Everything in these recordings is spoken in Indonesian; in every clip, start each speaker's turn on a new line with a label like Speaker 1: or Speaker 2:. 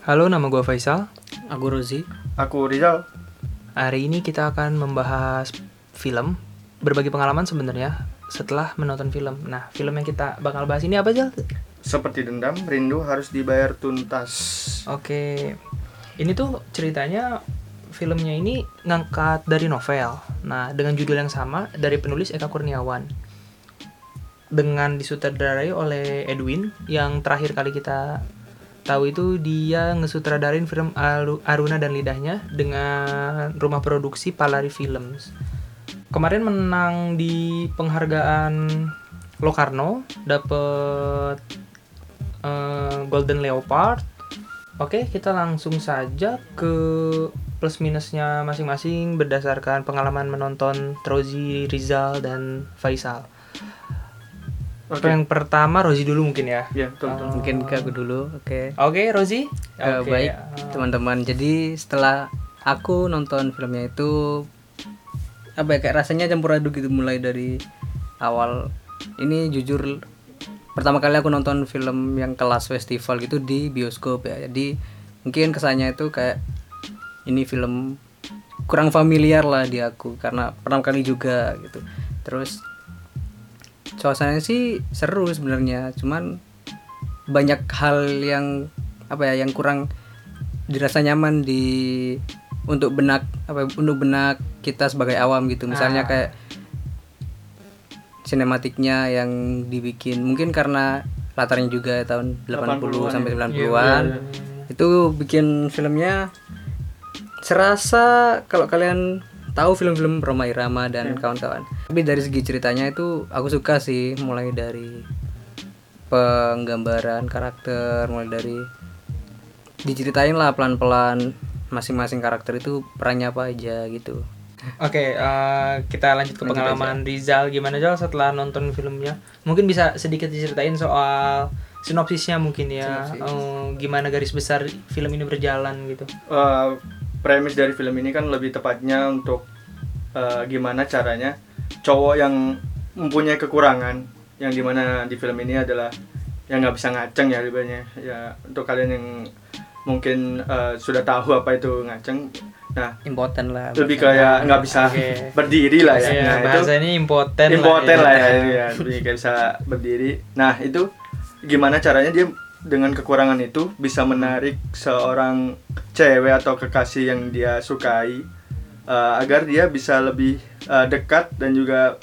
Speaker 1: Halo, nama gue Faisal.
Speaker 2: Aku Rozi.
Speaker 3: Aku Rizal.
Speaker 1: Hari ini kita akan membahas film, berbagi pengalaman sebenarnya setelah menonton film. Nah, film yang kita bakal bahas ini apa aja?
Speaker 3: Seperti dendam, rindu harus dibayar tuntas.
Speaker 1: Oke, ini tuh ceritanya filmnya ini ngangkat dari novel. Nah, dengan judul yang sama dari penulis Eka Kurniawan. Dengan disutradarai oleh Edwin yang terakhir kali kita tahu itu dia ngesutradarain film Aru- Aruna dan Lidahnya dengan rumah produksi Palari Films. Kemarin menang di penghargaan Locarno, dapet eh, Golden Leopard. Oke, kita langsung saja ke plus minusnya masing-masing berdasarkan pengalaman menonton Trozi, Rizal, dan Faisal.
Speaker 3: Oke.
Speaker 1: Yang pertama Rozi dulu mungkin ya.
Speaker 3: Ya, betul, betul.
Speaker 1: Oh.
Speaker 2: Mungkin ke aku dulu. Oke.
Speaker 1: Oke, Rozi.
Speaker 2: Eh,
Speaker 1: Oke,
Speaker 2: baik,
Speaker 1: eh,
Speaker 2: teman-teman. Jadi setelah aku nonton filmnya itu apa ya kayak rasanya campur aduk gitu mulai dari awal. Ini jujur pertama kali aku nonton film yang kelas festival gitu di bioskop ya. Jadi mungkin kesannya itu kayak ini film kurang familiar lah di aku karena pertama kali juga gitu. Terus suasananya sih seru sebenarnya, cuman banyak hal yang apa ya yang kurang dirasa nyaman di untuk benak apa untuk benak kita sebagai awam gitu. Misalnya
Speaker 1: Ah.
Speaker 2: kayak sinematiknya yang dibikin mungkin karena latarnya juga tahun 80 sampai 90-an
Speaker 3: Iya,
Speaker 2: itu bikin filmnya serasa kalau kalian tahu film-film Roma Irama dan kawan-kawan tapi dari segi ceritanya itu aku suka sih mulai dari penggambaran karakter mulai dari diceritain lah pelan-pelan masing-masing karakter itu perannya apa aja gitu
Speaker 1: Oke, eh, kita lanjut ke
Speaker 2: Lanjut
Speaker 1: pengalaman Rizal. Gimana Zal setelah nonton filmnya? Mungkin bisa sedikit diceritain soal sinopsisnya mungkin ya.
Speaker 2: Sinopsis.
Speaker 1: Eh, gimana garis besar film ini berjalan gitu.
Speaker 3: Eh, premis dari film ini kan lebih tepatnya untuk eh, gimana caranya cowok yang mempunyai kekurangan yang di mana di film ini adalah yang nggak bisa ngaceng ya ribanya ya untuk kalian yang mungkin eh, sudah tahu apa itu ngaceng nah
Speaker 2: impoten lah
Speaker 3: lebih kayak nggak bisa
Speaker 1: Oke.
Speaker 3: berdiri lah ya
Speaker 1: Iya,
Speaker 3: nah, itu
Speaker 1: bahasa ini impoten. lah
Speaker 3: impoten lah ya, ini ya lebih kayak bisa berdiri nah itu gimana caranya dia dengan kekurangan itu bisa menarik seorang cewek atau kekasih yang dia sukai eh, agar dia bisa lebih eh, dekat dan juga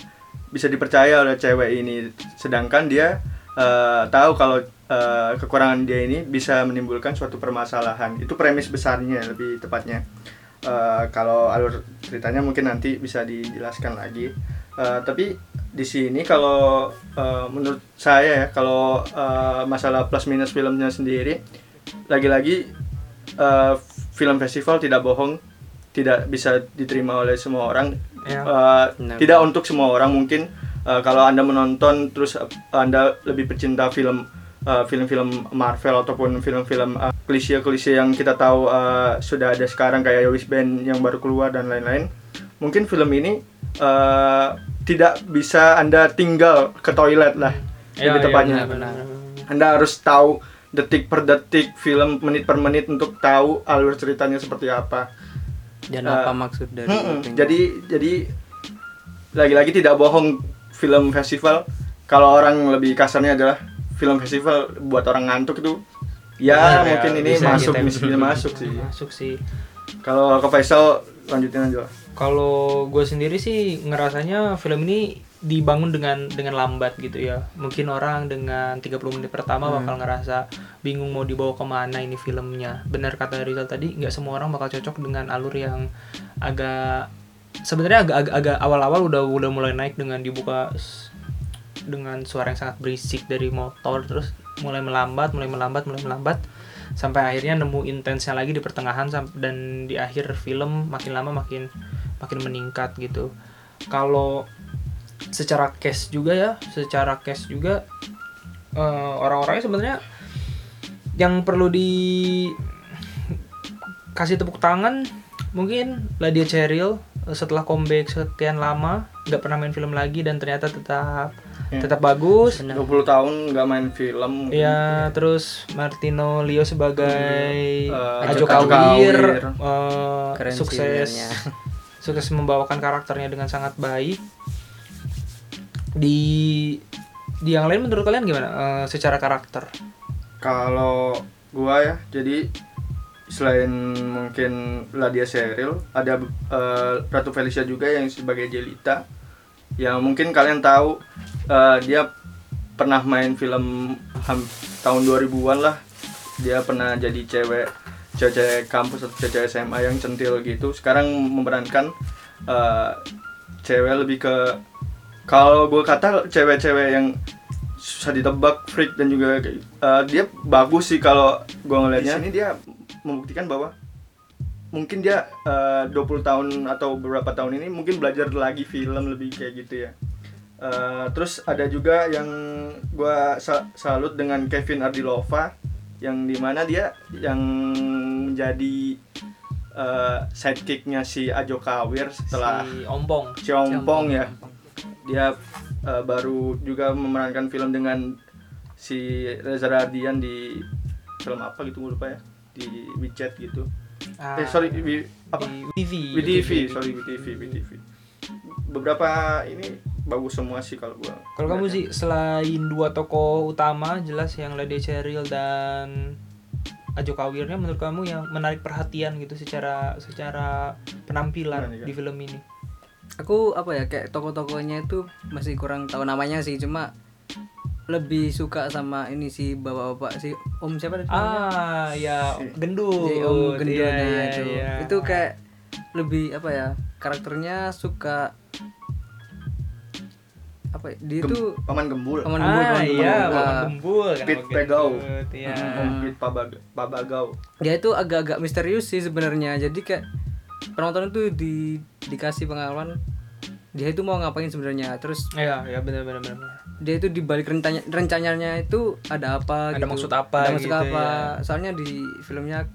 Speaker 3: bisa dipercaya oleh cewek ini. Sedangkan dia eh, tahu kalau eh, kekurangan dia ini bisa menimbulkan suatu permasalahan. Itu premis besarnya lebih tepatnya. Eh, kalau alur ceritanya mungkin nanti bisa dijelaskan lagi Eh, tapi di sini kalau eh, menurut saya ya kalau eh, masalah plus minus filmnya sendiri lagi-lagi eh, film festival tidak bohong tidak bisa diterima oleh semua orang
Speaker 1: Ya.
Speaker 3: Eh,
Speaker 2: Benar.
Speaker 3: tidak untuk semua orang mungkin eh, kalau anda menonton terus anda lebih pecinta film eh, film-film Marvel ataupun film-film eh, klise-klise yang kita tahu eh, sudah ada sekarang kayak Yowis Band yang baru keluar dan lain-lain mungkin film ini eh, tidak bisa anda tinggal ke toilet lah
Speaker 1: Ya,
Speaker 3: lebih
Speaker 1: ya,
Speaker 3: tepatnya
Speaker 1: benar, benar.
Speaker 3: anda harus tahu detik per detik film menit per menit untuk tahu alur ceritanya seperti apa
Speaker 2: dan
Speaker 3: Eh,
Speaker 2: apa maksud dari itu?
Speaker 3: Jadi jadi lagi-lagi tidak bohong film festival kalau orang lebih kasarnya adalah film festival buat orang ngantuk itu ya
Speaker 1: ya,
Speaker 3: mungkin ini
Speaker 1: bisa
Speaker 3: masuk bisa masuk sih.
Speaker 1: Masuk sih.
Speaker 3: Kalau ke Faisal lanjutin aja lah.
Speaker 1: Kalau gue sendiri sih ngerasanya film ini dibangun dengan dengan lambat gitu ya. Mungkin orang dengan 30 menit pertama bakal ngerasa bingung mau dibawa ke mana ini filmnya. Benar kata Rizal tadi, nggak semua orang bakal cocok dengan alur yang agak sebenarnya agak agak, agak awal-awal udah udah mulai naik dengan dibuka dengan suara yang sangat berisik dari motor terus mulai melambat, mulai melambat, mulai melambat sampai akhirnya nemu intensnya lagi di pertengahan dan di akhir film makin lama makin makin meningkat gitu. Kalau secara cash juga ya, secara cash juga eh, orang-orangnya sebenarnya yang perlu di kasih tepuk tangan mungkin Ladia Cheryl eh, setelah comeback sekian lama nggak pernah main film lagi dan ternyata tetap
Speaker 3: Ya.
Speaker 1: tetap bagus
Speaker 3: 20 tahun nggak main film.
Speaker 1: ya terus Martino Leo sebagai
Speaker 3: Eh,
Speaker 1: Ajo
Speaker 3: Ajo
Speaker 1: Kawir eh,
Speaker 2: sih
Speaker 1: sukses
Speaker 2: filmnya.
Speaker 1: Sukses membawakan karakternya dengan sangat baik di di yang lain menurut kalian gimana Eh, secara karakter
Speaker 3: Kalau gua ya, jadi selain mungkin Ladia Seril, ada eh, Ratu Felicia juga yang sebagai Jelita. Yang mungkin kalian tahu eh, dia pernah main film ham- tahun 2000-an lah. Dia pernah jadi cewek cewek kampus atau cewek SMA yang centil gitu. Sekarang memerankan eh, cewek lebih ke kalau gue kata cewek-cewek yang susah ditebak freak dan juga eh, dia bagus sih kalau gue ngeliatnya. Di sini dia membuktikan bahwa mungkin dia eh, 20 tahun atau beberapa tahun ini mungkin belajar lagi film lebih kayak gitu ya. Eh, terus ada juga yang gue salut dengan Kevin Ardilova yang di mana dia yang menjadi eh, sidekicknya si Ajo Kawir setelah
Speaker 1: si Ompong.
Speaker 3: Si Ompong ya. Dia eh, baru juga memerankan film dengan si Reza Radian di film apa gitu gue lupa ya. Di WeChat gitu.
Speaker 1: Ah,
Speaker 3: eh sorry di apa?
Speaker 1: di TV
Speaker 3: sorry WTV WTV beberapa ini bagus semua sih kalau gua
Speaker 1: kalau kamu sih selain dua tokoh utama jelas yang Lady Cheryl dan Ajo Kawirnya menurut kamu yang menarik perhatian gitu secara secara penampilan
Speaker 3: Kak?
Speaker 1: di film ini
Speaker 2: aku apa ya kayak tokoh-tokohnya itu masih kurang tahu namanya sih cuma lebih suka sama ini sih bapak-bapak si om siapa tadi namanya?
Speaker 1: ah ya
Speaker 3: Si-
Speaker 1: gendut
Speaker 2: si om gendutnya
Speaker 1: Iya, iya,
Speaker 2: itu
Speaker 1: iya.
Speaker 2: itu kayak lebih apa ya karakternya suka apa ya, dia
Speaker 3: Gem-
Speaker 2: itu
Speaker 3: paman gembul
Speaker 2: paman gembul
Speaker 1: ah
Speaker 2: paman gembul.
Speaker 1: iya
Speaker 2: Ah,
Speaker 1: paman gembul kan
Speaker 3: Pit Pegau. Pit Pabag- Pabagau
Speaker 2: dia itu agak-agak misterius sih sebenarnya jadi kayak penonton itu di dikasih pengalaman dia itu mau ngapain sebenarnya terus
Speaker 1: iya ya benar benar benar
Speaker 2: dia itu di balik rencana rencananya itu ada apa
Speaker 1: Ada
Speaker 2: gitu.
Speaker 1: maksud apa
Speaker 2: ada maksud
Speaker 1: gitu
Speaker 2: apa
Speaker 1: ya.
Speaker 2: soalnya di filmnya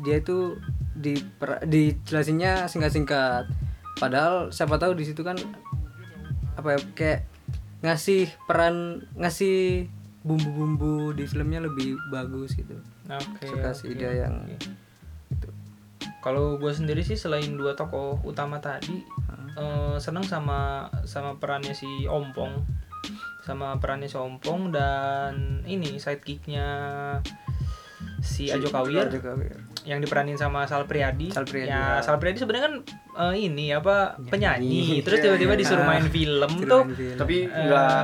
Speaker 2: dia itu di dijelasinnya singkat-singkat padahal siapa tahu di situ kan apa ya kayak ngasih peran ngasih bumbu-bumbu di filmnya lebih bagus gitu.
Speaker 1: Oke
Speaker 2: suka
Speaker 1: oke,
Speaker 2: sih dia yang
Speaker 1: oke. kalau gue sendiri sih selain dua tokoh utama tadi eh, seneng sama sama perannya si Ompong. Sama perannya si Ompong dan ini sidekicknya si Ajo Kawir.
Speaker 2: Ajo Kawir.
Speaker 1: Yang diperanin sama Sal Priadi.
Speaker 2: Sal Priadi,
Speaker 1: ya,
Speaker 2: ya.
Speaker 1: Sal Priadi sebenarnya kan eh, ini apa penyanyi. Terus
Speaker 3: Iya,
Speaker 1: tiba-tiba
Speaker 3: iya.
Speaker 1: disuruh main film tuh
Speaker 2: Film, film.
Speaker 3: tapi
Speaker 1: eh,
Speaker 3: nggak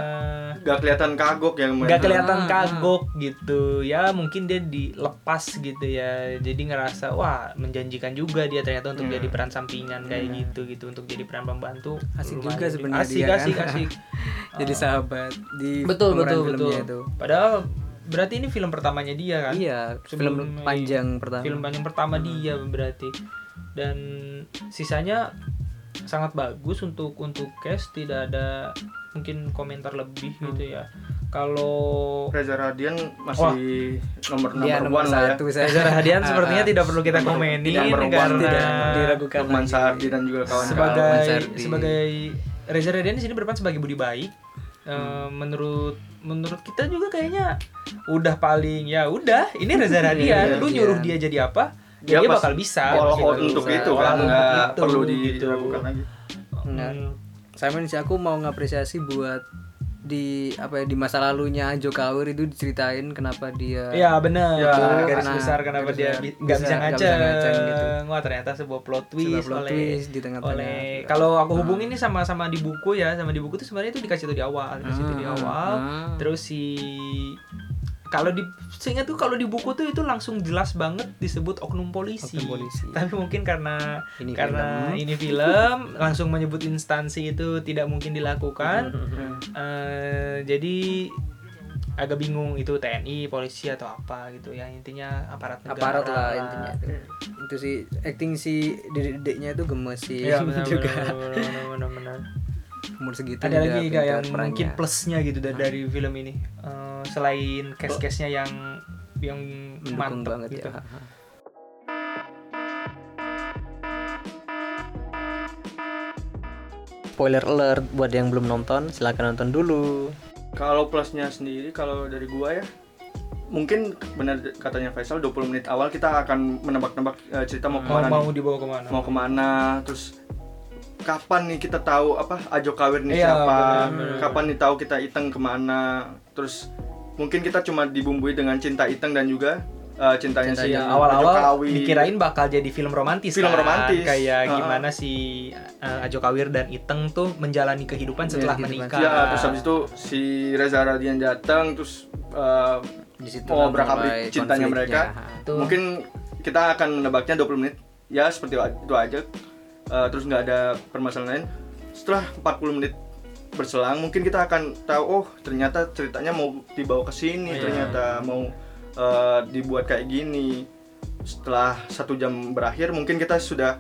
Speaker 3: nggak kelihatan kagok yang main
Speaker 1: nggak
Speaker 3: film.
Speaker 1: kelihatan
Speaker 2: Ah, ah.
Speaker 1: kagok gitu ya mungkin dia dilepas gitu ya jadi ngerasa wah menjanjikan juga dia ternyata untuk
Speaker 3: Hmm.
Speaker 1: jadi peran sampingan kayak gitu gitu untuk jadi peran pembantu
Speaker 2: Asik
Speaker 1: Lumayan
Speaker 2: juga sebenarnya
Speaker 1: asik
Speaker 2: dia kan.
Speaker 1: asik asik
Speaker 2: jadi sahabat di
Speaker 1: betul betul
Speaker 2: filmnya
Speaker 1: betul
Speaker 2: itu.
Speaker 1: padahal berarti ini film pertamanya dia kan
Speaker 2: Iya,
Speaker 1: Sebelum
Speaker 2: film panjang pertama.
Speaker 1: film panjang pertama dia berarti dan sisanya sangat bagus untuk untuk cast tidak ada mungkin komentar lebih
Speaker 2: Hmm.
Speaker 1: gitu ya kalau
Speaker 3: Reza Radian masih nomor
Speaker 2: Dia
Speaker 3: nomor
Speaker 2: nomor
Speaker 3: one lah ya
Speaker 2: satu saya.
Speaker 1: Reza Radian
Speaker 2: Ah,
Speaker 1: sepertinya
Speaker 2: ah.
Speaker 1: tidak perlu kita
Speaker 3: Nomor-
Speaker 1: komenin
Speaker 3: tidak nomor one,
Speaker 1: karena
Speaker 2: tidak diragukan
Speaker 3: Lukman. Sardi dan juga kawan-kawan
Speaker 1: sebagai sebagai Reza Radian di sini berperan sebagai budi baik. Eh, menurut menurut kita juga kayaknya udah paling ya udah ini Reza Radian lu
Speaker 2: Radian.
Speaker 1: nyuruh dia jadi apa
Speaker 3: Dia
Speaker 1: dia,
Speaker 3: pas-
Speaker 1: bakal bisa
Speaker 3: untuk
Speaker 2: bisa.
Speaker 3: itu kan nggak perlu diragukan lagi.
Speaker 1: Hmm.
Speaker 2: Sama sih aku mau ngapresiasi buat di apa ya di masa lalunya Kawir itu diceritain kenapa dia
Speaker 1: Ya benar,
Speaker 3: Ya,
Speaker 1: itu garis
Speaker 2: karena
Speaker 1: besar kenapa
Speaker 2: garis
Speaker 1: dia nggak
Speaker 2: bisa-
Speaker 1: ngaceng.
Speaker 2: bisa ngaceng gitu.
Speaker 1: Wah ternyata sebuah plot twist
Speaker 2: Sebuah plot
Speaker 1: oleh
Speaker 2: twist di tengah-tengah.
Speaker 1: oleh
Speaker 2: Iya.
Speaker 1: kalau aku hubungin ini sama sama di buku ya, sama di buku tuh sebenarnya itu dikasih tahu di awal, dikasih tahu di
Speaker 2: Ah,
Speaker 1: awal.
Speaker 2: ah.
Speaker 1: Terus si kalau di seingat tuh kalau di buku tuh itu langsung jelas banget disebut oknum polisi.
Speaker 2: Oknum polisi.
Speaker 1: Tapi mungkin karena
Speaker 2: Ini
Speaker 1: karena
Speaker 2: film.
Speaker 1: ini film langsung menyebut instansi itu tidak mungkin dilakukan. Eh, jadi agak bingung itu TNI, polisi atau apa gitu ya intinya aparat negara.
Speaker 2: aparat lah intinya itu. Itu sih acting si dedeknya itu gemes sih
Speaker 1: Iya benar
Speaker 2: juga.
Speaker 1: benar benar, benar, benar.
Speaker 2: Umur segitu
Speaker 1: Ada lagi gak yang
Speaker 2: perannya.
Speaker 1: mungkin plusnya gitu dari, dari film ini Eh, selain case-case-nya yang yang mantep
Speaker 2: banget
Speaker 1: gitu.
Speaker 2: ya. spoiler alert buat yang belum nonton silakan nonton dulu
Speaker 3: Kalau plusnya sendiri kalau dari gua ya mungkin benar katanya Faisal 20 menit awal kita akan menebak-nebak eh, cerita mau
Speaker 1: mau
Speaker 3: ke mana
Speaker 1: mau
Speaker 3: nih.
Speaker 1: dibawa ke mana
Speaker 3: mau ke mana terus kapan nih kita tahu apa Ajo Kawir nih
Speaker 1: Iya,
Speaker 3: siapa
Speaker 1: benar-benar.
Speaker 3: kapan nih tahu kita Iteng ke mana terus mungkin kita cuma dibumbui dengan cinta Iteng dan juga eh, cintanya si
Speaker 1: Iya,
Speaker 3: Ajo
Speaker 1: awal-awal dikirain bakal jadi film romantis
Speaker 3: Film
Speaker 1: kan?
Speaker 3: romantis.
Speaker 1: kayak
Speaker 3: Ha-ha.
Speaker 1: gimana si uh, Ajo Kawir dan Iteng tuh menjalani kehidupan setelah
Speaker 2: kehidupan.
Speaker 1: menikah
Speaker 3: ya terus habis itu si Reza Radian datang terus eh,
Speaker 2: di situ
Speaker 3: berakabrik
Speaker 2: mulai
Speaker 3: cintanya
Speaker 2: konfliknya.
Speaker 3: mereka
Speaker 1: Tuh.
Speaker 3: mungkin kita akan menebaknya 20 menit ya seperti itu aja Eh, terus nggak ada permasalahan lain. Setelah 40 menit berselang mungkin kita akan tahu oh ternyata ceritanya mau dibawa ke sini
Speaker 1: Iya.
Speaker 3: ternyata mau eh, dibuat kayak gini. Setelah satu jam berakhir mungkin kita sudah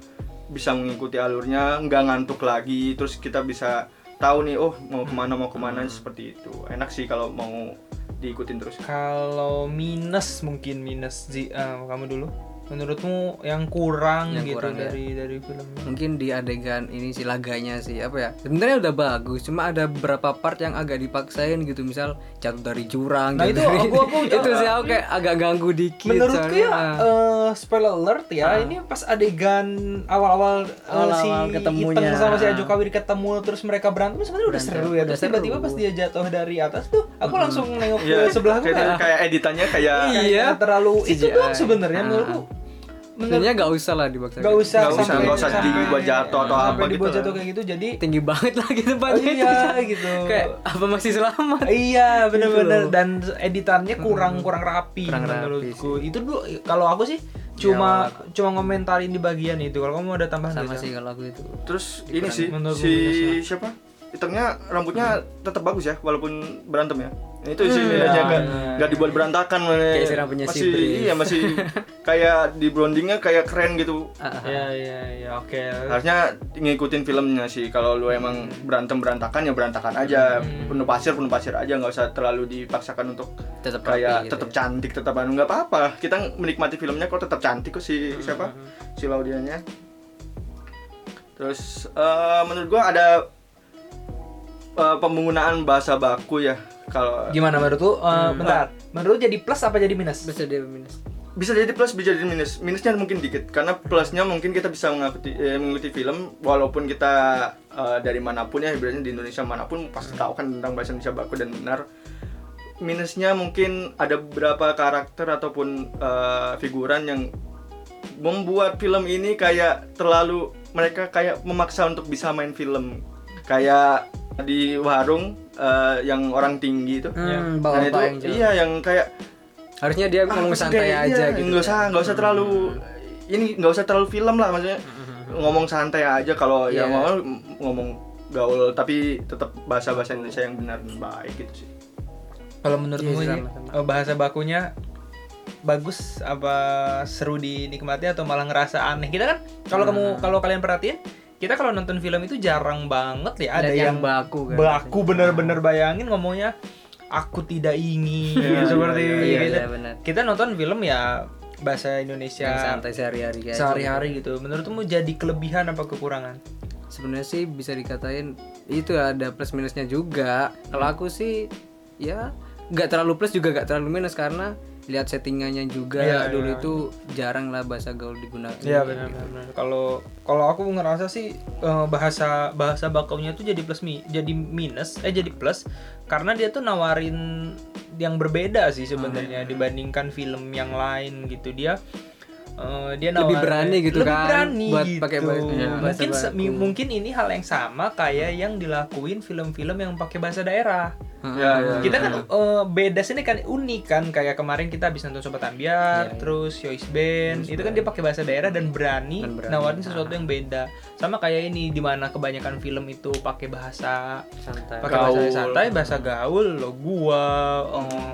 Speaker 3: bisa mengikuti alurnya nggak ngantuk lagi. Terus kita bisa tahu nih oh mau ke mana mau ke mana seperti itu. Enak sih kalau mau diikutin terus.
Speaker 1: Kalau minus mungkin minus Zi, eh, kamu dulu menurutmu yang kurang
Speaker 2: Yang
Speaker 1: gitu
Speaker 2: kurang, ya.
Speaker 1: dari dari filmnya
Speaker 2: mungkin di adegan ini si laganya sih apa ya sebenarnya udah bagus cuma ada beberapa part yang agak dipaksain gitu misal jatuh dari jurang
Speaker 1: Nah,
Speaker 2: jatuh
Speaker 1: itu
Speaker 2: dari-
Speaker 1: aku- aku-
Speaker 2: itu sih aku kayak agak ganggu dikit
Speaker 1: menurutku
Speaker 2: soalnya.
Speaker 1: ya eh, spoiler alert ya ini pas adegan awal-awal eh, si
Speaker 2: ketemunya.
Speaker 1: Iteng sama si Ajo Kawir ketemu terus mereka berantem sebenarnya udah seru ya
Speaker 2: udah
Speaker 1: terus tiba-tiba pas dia jatuh dari atas tuh aku langsung nengok ke sebelah aku
Speaker 3: kayak,
Speaker 1: kayak
Speaker 3: kayak editannya kayak
Speaker 1: kayak
Speaker 2: Iya.
Speaker 1: terlalu itu
Speaker 2: CGI.
Speaker 1: doang sebenarnya
Speaker 2: Ah.
Speaker 1: menurutku menurut
Speaker 2: sebenarnya nggak usah lah dibaksa
Speaker 1: Gak usah
Speaker 3: Nggak usah, nggak usah dibuat jatuh atau apa
Speaker 1: dibuat
Speaker 3: gitu.
Speaker 1: jatuh kayak gitu jadi
Speaker 2: tinggi banget lagi tempatnya
Speaker 1: Oh,
Speaker 2: itu.
Speaker 1: iya, gitu.
Speaker 2: kayak apa masih selamat?
Speaker 1: Iya bener-bener.
Speaker 2: Gitu loh.
Speaker 1: dan editannya kurang kurang rapi
Speaker 2: Kurang rapi
Speaker 1: menurutku. itu dulu kalau aku sih cuma cuma ngomentarin di bagian itu. Kalau kamu ada tambahan
Speaker 2: sama
Speaker 1: nggak,
Speaker 2: sih kalau aku itu.
Speaker 3: Terus ini sih
Speaker 1: Menurut
Speaker 3: si siapa Itengnya rambutnya tetap bagus ya walaupun berantem ya Nah, itu sih
Speaker 2: Hmm,
Speaker 3: bedanya
Speaker 1: iya,
Speaker 3: nggak
Speaker 1: iya.
Speaker 3: nggak dibuat berantakan
Speaker 2: Kayak si rambutnya si
Speaker 3: masih
Speaker 2: Bri.
Speaker 3: iya masih kayak di brandingnya kayak keren gitu
Speaker 2: Ah, ah.
Speaker 1: ya ya ya oke
Speaker 3: harusnya ngikutin filmnya sih kalau lu emang berantem berantakan ya berantakan aja
Speaker 1: Hmm.
Speaker 3: penuh pasir penuh pasir aja nggak usah terlalu dipaksakan untuk
Speaker 2: tetap
Speaker 3: kayak
Speaker 2: gitu
Speaker 3: tetap
Speaker 2: ya.
Speaker 3: cantik tetap anu nggak apa-apa kita menikmati filmnya kok tetap cantik kok si siapa si Laudianya terus eh, menurut gua ada eh, penggunaan bahasa baku ya kalau
Speaker 1: gimana menurut lu? Eh, bentar. Menurut jadi plus apa jadi minus?
Speaker 2: Bisa dia minus.
Speaker 3: Bisa jadi plus bisa jadi minus. Minusnya mungkin dikit karena plusnya mungkin kita bisa mengikuti eh, mengikuti film walaupun kita eh, dari mana pun ya ibaratnya di Indonesia mana pun pasti tahu kan tentang bahasa Indonesia baku dan benar. Minusnya mungkin ada beberapa karakter ataupun eh, figuran yang membuat film ini kayak terlalu mereka kayak memaksa untuk bisa main film. Kayak di warung eh, yang orang tinggi itu.
Speaker 2: Hmm,
Speaker 3: nah
Speaker 2: bawa
Speaker 3: itu
Speaker 2: yang jauh.
Speaker 3: iya yang kayak
Speaker 2: harusnya dia ngomong
Speaker 3: apa sih
Speaker 2: santai
Speaker 3: kayak-
Speaker 2: aja
Speaker 3: iya,
Speaker 2: gitu.
Speaker 3: nggak usah nggak usah terlalu ini nggak usah terlalu film lah maksudnya. Ngomong santai aja kalau
Speaker 2: Iya.
Speaker 3: ya mau ngomong gaul tapi tetap bahasa bahasa Indonesia yang benar dan baik gitu sih.
Speaker 1: Kalau menurutmu
Speaker 2: Iya,
Speaker 1: ini eh, bahasa bakunya bagus apa seru dinikmati atau malah ngerasa aneh? Kita kan kalau kamu kalau kalian perhatiin kita kalau nonton film itu jarang banget ya ada yang,
Speaker 2: yang baku kan.
Speaker 1: baku bener-bener bayangin ngomongnya aku tidak ingin
Speaker 3: Iya,
Speaker 1: seperti
Speaker 3: iya,
Speaker 2: iya,
Speaker 1: gitu.
Speaker 2: iya,
Speaker 1: kita nonton film ya bahasa Indonesia
Speaker 2: yang santai sehari-hari kayak
Speaker 1: sehari-hari gitu menurutmu jadi kelebihan apa kekurangan
Speaker 2: sebenarnya sih bisa dikatain itu ada plus minusnya juga kalau
Speaker 1: Hmm.
Speaker 2: aku sih ya nggak terlalu plus juga nggak terlalu minus karena lihat settingannya juga
Speaker 1: Iya,
Speaker 2: dulu
Speaker 1: iya.
Speaker 2: itu jarang lah bahasa gaul digunakan
Speaker 1: Iya benar benar. Kalau kalau aku ngerasa sih eh, bahasa bahasa bakunya tuh jadi plus mi jadi minus eh jadi plus karena dia tuh nawarin yang berbeda sih sebenarnya dibandingkan film yang lain gitu dia eh, dia
Speaker 2: Lebih berani gitu
Speaker 1: lebih
Speaker 2: kan,
Speaker 1: berani
Speaker 2: buat
Speaker 1: gitu.
Speaker 2: pakai bahasa- iya, bahasa
Speaker 1: mungkin mi- mungkin ini hal yang sama kayak yang dilakuin film-film yang pakai bahasa daerah
Speaker 3: ya, ya,
Speaker 1: kita
Speaker 3: ya.
Speaker 1: kan eh, beda sini kan unik kan. Kayak kemarin kita habis nonton Sobat Ambiar
Speaker 2: Iya, iya.
Speaker 1: terus Yois Band. Itu kan dia pakai bahasa daerah dan berani,
Speaker 2: Dan berani.
Speaker 1: nawarin sesuatu yang beda. Sama kayak ini di mana kebanyakan film itu pakai bahasa
Speaker 2: santai.
Speaker 1: Pakai bahasa santai bahasa gaul lo gua eh,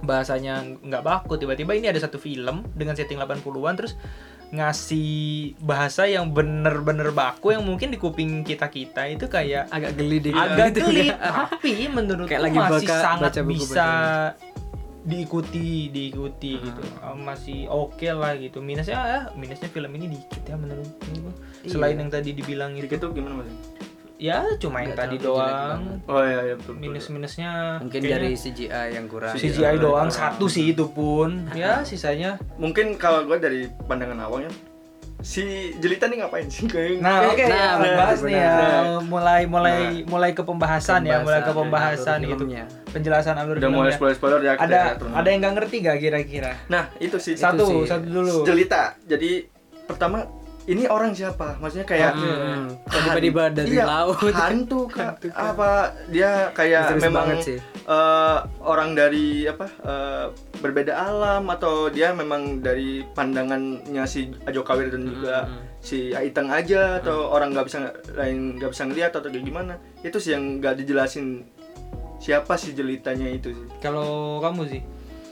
Speaker 1: bahasanya nggak baku. Tiba-tiba ini ada satu film dengan setting 80-an terus ngasih bahasa yang bener-bener baku yang mungkin di kuping kita-kita itu kayak
Speaker 2: agak geli dikit
Speaker 1: agak
Speaker 2: gitu
Speaker 1: geli
Speaker 2: kan.
Speaker 1: tapi menurutku
Speaker 2: Kayak lagi
Speaker 1: masih
Speaker 2: baka-
Speaker 1: sangat
Speaker 2: baca buku
Speaker 1: bisa diikuti diikuti gitu Uh, masih oke lah gitu minusnya ya minusnya film ini dikit ya menurutku
Speaker 2: Iya.
Speaker 1: selain yang tadi dibilang itu
Speaker 3: Dikit tuh gimana mas?
Speaker 1: Ya cuma yang tadi doang
Speaker 3: oh iya iya betul, betul.
Speaker 1: minus minusnya
Speaker 2: mungkin dari CGI yang kurang
Speaker 1: CGI doang
Speaker 3: doang.
Speaker 1: satu sih itu pun ya sisanya
Speaker 3: mungkin kalau gue dari pandangan awalnya si jelita nih ngapain sih kayak
Speaker 1: Nah, oke,
Speaker 2: Nah,
Speaker 1: ya, bahas nih ya. Mulai mulai mulai ke pembahasan, ya, mulai ke
Speaker 2: Pembahasan, alur
Speaker 1: gitu.
Speaker 2: filmnya.
Speaker 1: Penjelasan alur
Speaker 3: udah mulai spoiler spoiler ya
Speaker 1: Ada ada yang nggak ngerti gak kira-kira?
Speaker 3: nah itu sih
Speaker 1: Satu,
Speaker 2: sih.
Speaker 1: satu dulu.
Speaker 3: jelita jadi pertama ini orang siapa? Maksudnya kayak
Speaker 2: Hmm, tiba-tiba dari
Speaker 3: iya,
Speaker 2: laut.
Speaker 3: hantu kah apa dia kayak
Speaker 2: Misterius
Speaker 3: memang
Speaker 2: banget sih.
Speaker 3: eh, orang dari apa eh, berbeda alam atau dia memang dari pandangannya si Ajo Kawir dan juga si Aiteng aja atau orang nggak bisa lain nggak bisa ngeliat atau kayak gimana. Itu sih yang nggak dijelasin siapa si jelitanya itu sih.
Speaker 1: Kalau kamu sih,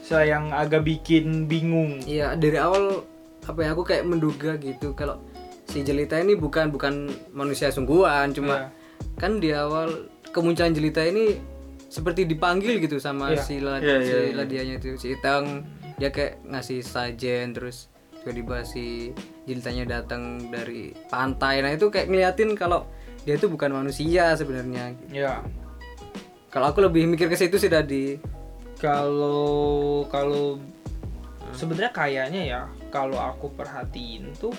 Speaker 1: saya yang agak bikin bingung.
Speaker 2: Iya dari awal apa ya aku kayak menduga gitu kalau si Jelita ini bukan bukan manusia sungguhan cuma kan di awal kemunculan Jelita ini seperti dipanggil gitu sama
Speaker 1: Iya.
Speaker 2: si lad
Speaker 3: Iya,
Speaker 2: si
Speaker 3: iya, iya.
Speaker 2: ladianya itu si Itang dia kayak ngasih sajen terus tiba-tiba si Jelitanya datang dari pantai nah itu kayak ngeliatin kalau dia itu bukan manusia sebenarnya
Speaker 1: Ya.
Speaker 2: kalau aku lebih mikir ke situ sih tadi
Speaker 1: Kalau kalau sebenarnya kayaknya ya, kalau aku perhatiin tuh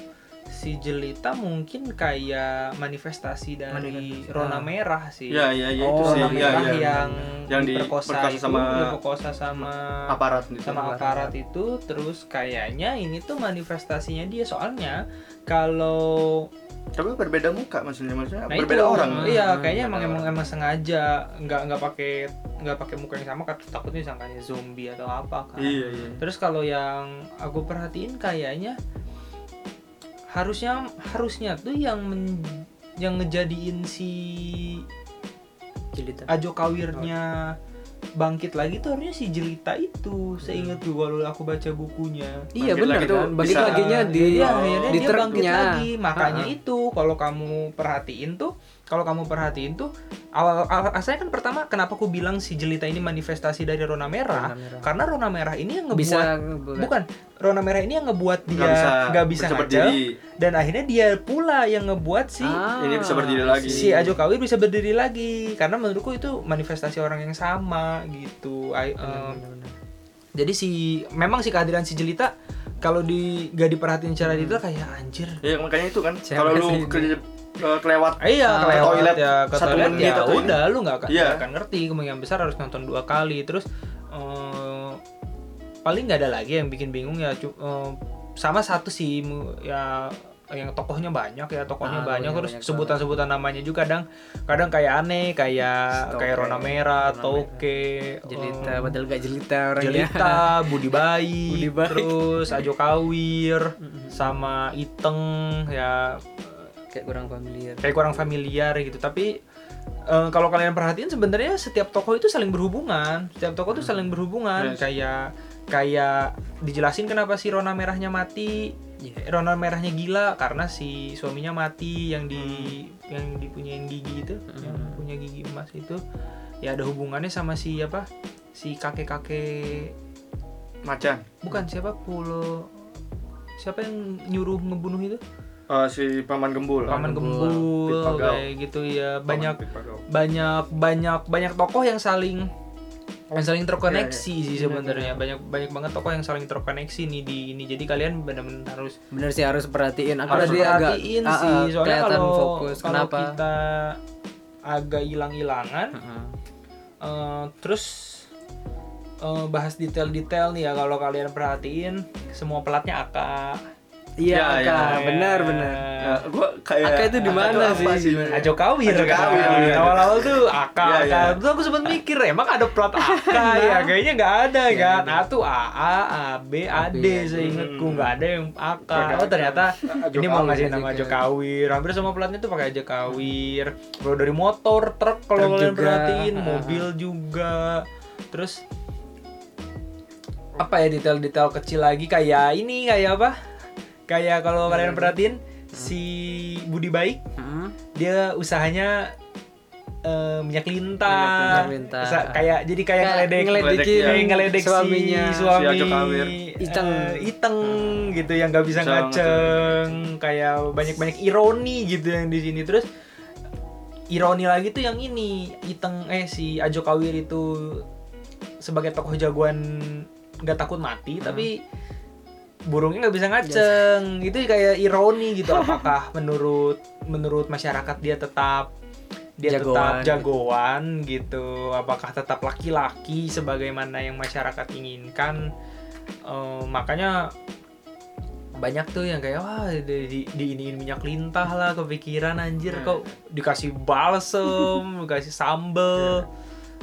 Speaker 1: si Jelita mungkin kayak manifestasi dari Rona Merah sih.
Speaker 3: ya ya ya itu
Speaker 1: Oh,
Speaker 3: sih.
Speaker 1: Rona
Speaker 3: ya,
Speaker 1: Merah
Speaker 3: ya,
Speaker 1: yang,
Speaker 3: yang
Speaker 1: diperkosa,
Speaker 3: diperkosa
Speaker 1: itu,
Speaker 3: sama
Speaker 1: diperkosa sama
Speaker 3: aparat gitu.
Speaker 1: sama aparat itu. Terus kayaknya ini tuh manifestasinya dia. Soalnya kalau
Speaker 3: tapi berbeda muka maksudnya maksudnya
Speaker 1: nah
Speaker 3: berbeda
Speaker 1: itu,
Speaker 3: orang.
Speaker 1: Iya
Speaker 2: Hmm,
Speaker 1: kayaknya emang emang emang sengaja. Nggak nggak pakai nggak pakai muka yang sama kat- takutnya disangkanya zombie atau apa kan.
Speaker 3: Iya iya.
Speaker 1: Terus kalau yang aku perhatiin kayaknya harusnya harusnya tuh yang men- yang ngejadiin si
Speaker 2: Jelita
Speaker 1: Ajo Kawirnya bangkit lagi tuh harusnya si Jelita itu seingat tuh kalau aku baca bukunya
Speaker 2: iya
Speaker 3: Bangkit
Speaker 2: benar
Speaker 3: lagi tuh
Speaker 2: kan bangkit
Speaker 3: bisa-
Speaker 2: laginya di
Speaker 3: Oh.
Speaker 1: akhirnya
Speaker 2: di
Speaker 1: dia bangkit lagi. Makanya
Speaker 2: Ha-ha.
Speaker 1: itu kalau kamu perhatiin tuh, kalau kamu perhatiin tuh awal, awal asalnya kan pertama kenapa aku bilang si jelita ini manifestasi dari Rona Merah?
Speaker 2: Rona Merah.
Speaker 1: Karena Rona Merah ini yang ngebuat
Speaker 2: bisa ngebuat-
Speaker 1: bukan Rona Merah ini yang ngebuat dia
Speaker 3: Nggak bisa
Speaker 1: bisa,
Speaker 3: berdiri.
Speaker 1: dan akhirnya dia pula yang ngebuat si
Speaker 2: Ah,
Speaker 3: Ini bisa berdiri lagi.
Speaker 1: si Ajo Kawir bisa berdiri lagi karena menurutku itu manifestasi orang yang sama gitu. I- em, jadi si memang si kehadiran si jelita kalau di gak diperhatiin secara
Speaker 2: Hmm.
Speaker 1: detail kayak anjir
Speaker 3: Iya makanya itu kan kalau lu
Speaker 2: sih
Speaker 3: ke, ke- kelewat
Speaker 1: iya,
Speaker 2: Ah,
Speaker 1: ke
Speaker 3: ke toilet
Speaker 1: ya, ke
Speaker 3: satu
Speaker 1: toilet
Speaker 3: menit
Speaker 1: ya
Speaker 3: atau ini.
Speaker 1: udah lu nggak akan,
Speaker 3: Iya.
Speaker 1: nggak akan ngerti. Kemungkinan besar harus nonton dua kali. Terus eh, paling nggak ada lagi yang bikin bingung ya eh, sama satu sih ya yang tokohnya banyak ya tokohnya
Speaker 2: Ah,
Speaker 1: banyak. terus sebutan-sebutan namanya juga kadang kadang kayak aneh kayak
Speaker 2: Toke,
Speaker 1: kayak Rona Merah,
Speaker 2: Rona
Speaker 1: Toke,
Speaker 2: jelita
Speaker 1: eh,
Speaker 2: padahal gak jelita orangnya.
Speaker 1: Jelita, Budi Bayi,
Speaker 2: Budi Baik.
Speaker 1: terus Ajo Kawir, sama Iteng ya
Speaker 2: kayak kurang familiar.
Speaker 1: Kayak kurang familiar gitu. Tapi eh, kalau kalian perhatiin sebenarnya setiap tokoh itu saling berhubungan. Setiap tokoh itu saling berhubungan.
Speaker 3: Yes.
Speaker 1: kayak kayak dijelasin kenapa si Rona merahnya mati
Speaker 2: Iya.
Speaker 1: Rona merahnya gila karena si suaminya mati yang di yang dipunyain gigi itu yang punya gigi emas itu. Ya ada hubungannya sama si apa? Si kakek kakek
Speaker 3: macan.
Speaker 1: Bukan siapa? Pulo. Siapa yang nyuruh ngebunuh itu
Speaker 3: Eh, si paman gembul.
Speaker 1: Paman
Speaker 2: Gembul,
Speaker 1: gembul kayak gitu ya. Banyak banyak banyak banyak tokoh yang saling yang saling terkoneksi
Speaker 3: Iya,
Speaker 1: sih sebenarnya. Banyak banyak banget tokoh yang saling terkoneksi nih di ini. Jadi kalian benar-benar harus
Speaker 2: bener sih harus perhatiin. Aku
Speaker 1: harus
Speaker 2: tadi agak
Speaker 1: perhatiin
Speaker 2: ah,
Speaker 1: sih.
Speaker 2: ah,
Speaker 1: soalnya kalau
Speaker 2: fokus.
Speaker 1: kalau
Speaker 2: kenapa?
Speaker 1: kita agak hilang-hilangan
Speaker 2: Heeh.
Speaker 1: eh, terus eh, bahas detail-detail nih ya. Kalau kalian perhatiin semua pelatnya Aka
Speaker 2: iya
Speaker 3: Ya, ya.
Speaker 2: benar benar
Speaker 3: Ya, gua kayak
Speaker 2: Aka itu di mana
Speaker 3: apa
Speaker 2: sih?
Speaker 1: Ajo Kawir
Speaker 3: Ajo
Speaker 1: kan.
Speaker 3: Kawir, iya.
Speaker 1: Awal-awal tuh Aka,
Speaker 3: Iya,
Speaker 1: Aka.
Speaker 3: iya.
Speaker 1: Terus aku sempat mikir emang ada plot Aka ya? Kayaknya nggak ada
Speaker 2: Nggak
Speaker 1: kan. A tuh AA, AB, AD
Speaker 2: AB.
Speaker 1: seingatku
Speaker 3: Hmm.
Speaker 1: nggak ada yang Aka. Oh ternyata ini mau ngasih nama Ajo
Speaker 2: Kawir.
Speaker 1: Hampir semua platnya tuh pakai Ajo Kawir. Kalau dari motor, truk kalau kalian perhatiin, mobil juga. Terus apa ya detail-detail kecil lagi kayak ini kayak apa? Kayak kalau kalian perhatiin si Budi Baik
Speaker 2: Heeh.
Speaker 1: dia usahanya eh, minyak lintah,
Speaker 2: Minyak lintah.
Speaker 1: Kayak jadi kayak
Speaker 2: Kayak
Speaker 1: ngeledek
Speaker 2: ngeledekin
Speaker 1: ngeledek
Speaker 2: suaminya.
Speaker 1: si suami
Speaker 3: Si Kawir.
Speaker 2: Iteng.
Speaker 1: eh, iteng gitu yang nggak bisa
Speaker 3: Bisa
Speaker 1: ngaceng kayak banyak banyak ironi gitu yang di sini terus ironi lagi tuh yang ini Iteng eh si Ajo Kawir itu sebagai tokoh jagoan nggak takut mati tapi burungnya nggak bisa ngaceng. Itu kayak ironi gitu apakah menurut menurut masyarakat dia tetap dia tetap
Speaker 2: Jagoan.
Speaker 1: jagoan gitu? Apakah tetap laki-laki sebagaimana yang masyarakat inginkan? Eh, makanya banyak tuh yang kayak wah di, di, diiniin minyak lintah lah kepikiran anjir
Speaker 3: Nah.
Speaker 1: kok dikasih balsem dikasih sambel.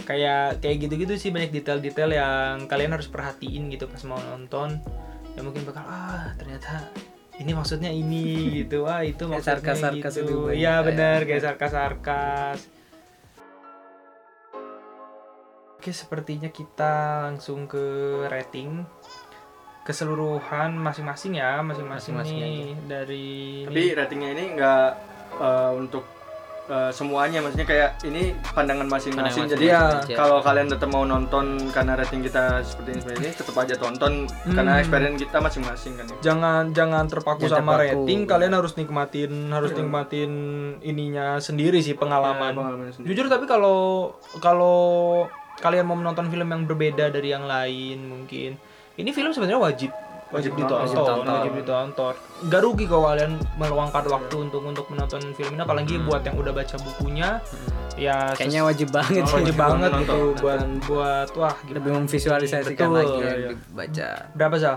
Speaker 1: Kayak kayak gitu-gitu sih banyak detail-detail yang kalian harus perhatiin gitu pas mau nonton ya mungkin bakal ah ternyata ini maksudnya ini gitu. Wah itu
Speaker 2: Kayak
Speaker 1: maksudnya
Speaker 2: sarkas-sarkas itu
Speaker 1: gitu iya
Speaker 2: kayak-
Speaker 1: benar kayak sarkas-sarkas. Oke, sepertinya kita langsung ke rating keseluruhan masing-masing ya, masing-masing
Speaker 2: Masing-masing
Speaker 1: nih dari
Speaker 3: Tapi ratingnya ini nggak eh, untuk eh, semuanya, maksudnya kayak ini pandangan masing-masing. Jadi
Speaker 1: masing-masing
Speaker 2: aja.
Speaker 3: kalau kalian tetap mau nonton karena rating kita seperti ini, seperti ini tetap aja tonton karena
Speaker 1: Hmm.
Speaker 3: experience kita masing-masing kan. ya.
Speaker 1: jangan jangan terpaku
Speaker 2: Jangan
Speaker 1: sama
Speaker 2: terpaku.
Speaker 1: rating, kalian harus nikmatin harus
Speaker 3: Iya.
Speaker 1: nikmatin ininya sendiri sih pengalaman.
Speaker 3: Ya, pengalaman sendiri.
Speaker 1: Jujur tapi kalau kalau kalian mau menonton film yang berbeda dari yang lain mungkin ini film sebenarnya wajib wajib, ditonton,
Speaker 3: nonton.
Speaker 2: Wajib tonton.
Speaker 1: wajib ditonton. Gak rugi kalau kalian meluangkan waktu untuk untuk menonton film ini apalagi buat yang udah baca bukunya ya ses-
Speaker 2: Kayaknya wajib banget
Speaker 1: wajib,
Speaker 2: sih.
Speaker 3: wajib
Speaker 1: banget
Speaker 3: nonton.
Speaker 1: gitu buat buat wah gila.
Speaker 2: Lebih memvisualisasikan
Speaker 1: Betul,
Speaker 2: lagi
Speaker 3: iya,
Speaker 2: yang
Speaker 3: iya.
Speaker 2: dibaca.
Speaker 1: Berapa Zal?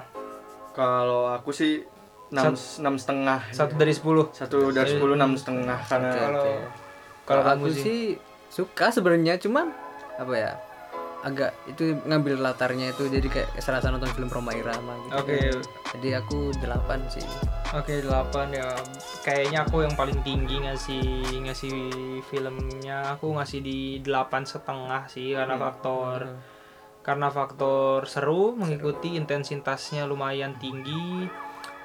Speaker 3: Kalau aku sih enam enam setengah.
Speaker 1: Satu dari sepuluh.
Speaker 3: Satu dari sepuluh enam setengah karena
Speaker 1: Kalau kalau
Speaker 2: aku
Speaker 1: sih
Speaker 2: sih suka sebenarnya cuman apa ya agak itu ngambil latarnya itu jadi kayak serasa nonton film Roma Irama gitu.
Speaker 1: Oke.
Speaker 2: Jadi aku 8 sih.
Speaker 1: Oke 8 ya kayaknya aku yang paling tinggi ngasih ngasih filmnya aku ngasih di delapan setengah sih karena faktor karena faktor seru mengikuti intensitasnya lumayan tinggi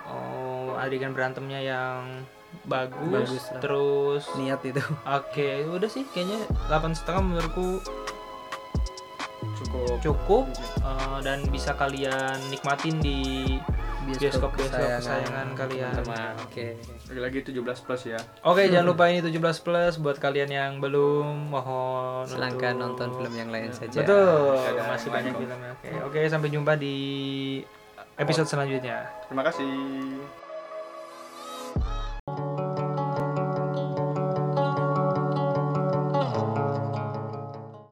Speaker 1: oh, adegan berantemnya yang bagus,
Speaker 2: Bagus
Speaker 1: terus
Speaker 2: Niat itu.
Speaker 1: oke udah sih kayaknya delapan setengah menurutku
Speaker 3: cukup
Speaker 1: cukup eh, dan bisa kalian nikmatin di bioskop bioskop kesayangan kalian
Speaker 2: teman-teman. Oke.
Speaker 3: lagi-lagi 17 plus ya.
Speaker 1: Oke, jangan lupa ini 17 plus buat kalian yang belum mohon
Speaker 2: Silahkan
Speaker 1: untuk-
Speaker 2: nonton film yang lain saja.
Speaker 1: Betul,
Speaker 3: Ada
Speaker 1: masih banyak filmnya. Oke, oke sampai jumpa di episode selanjutnya.
Speaker 3: Terima kasih.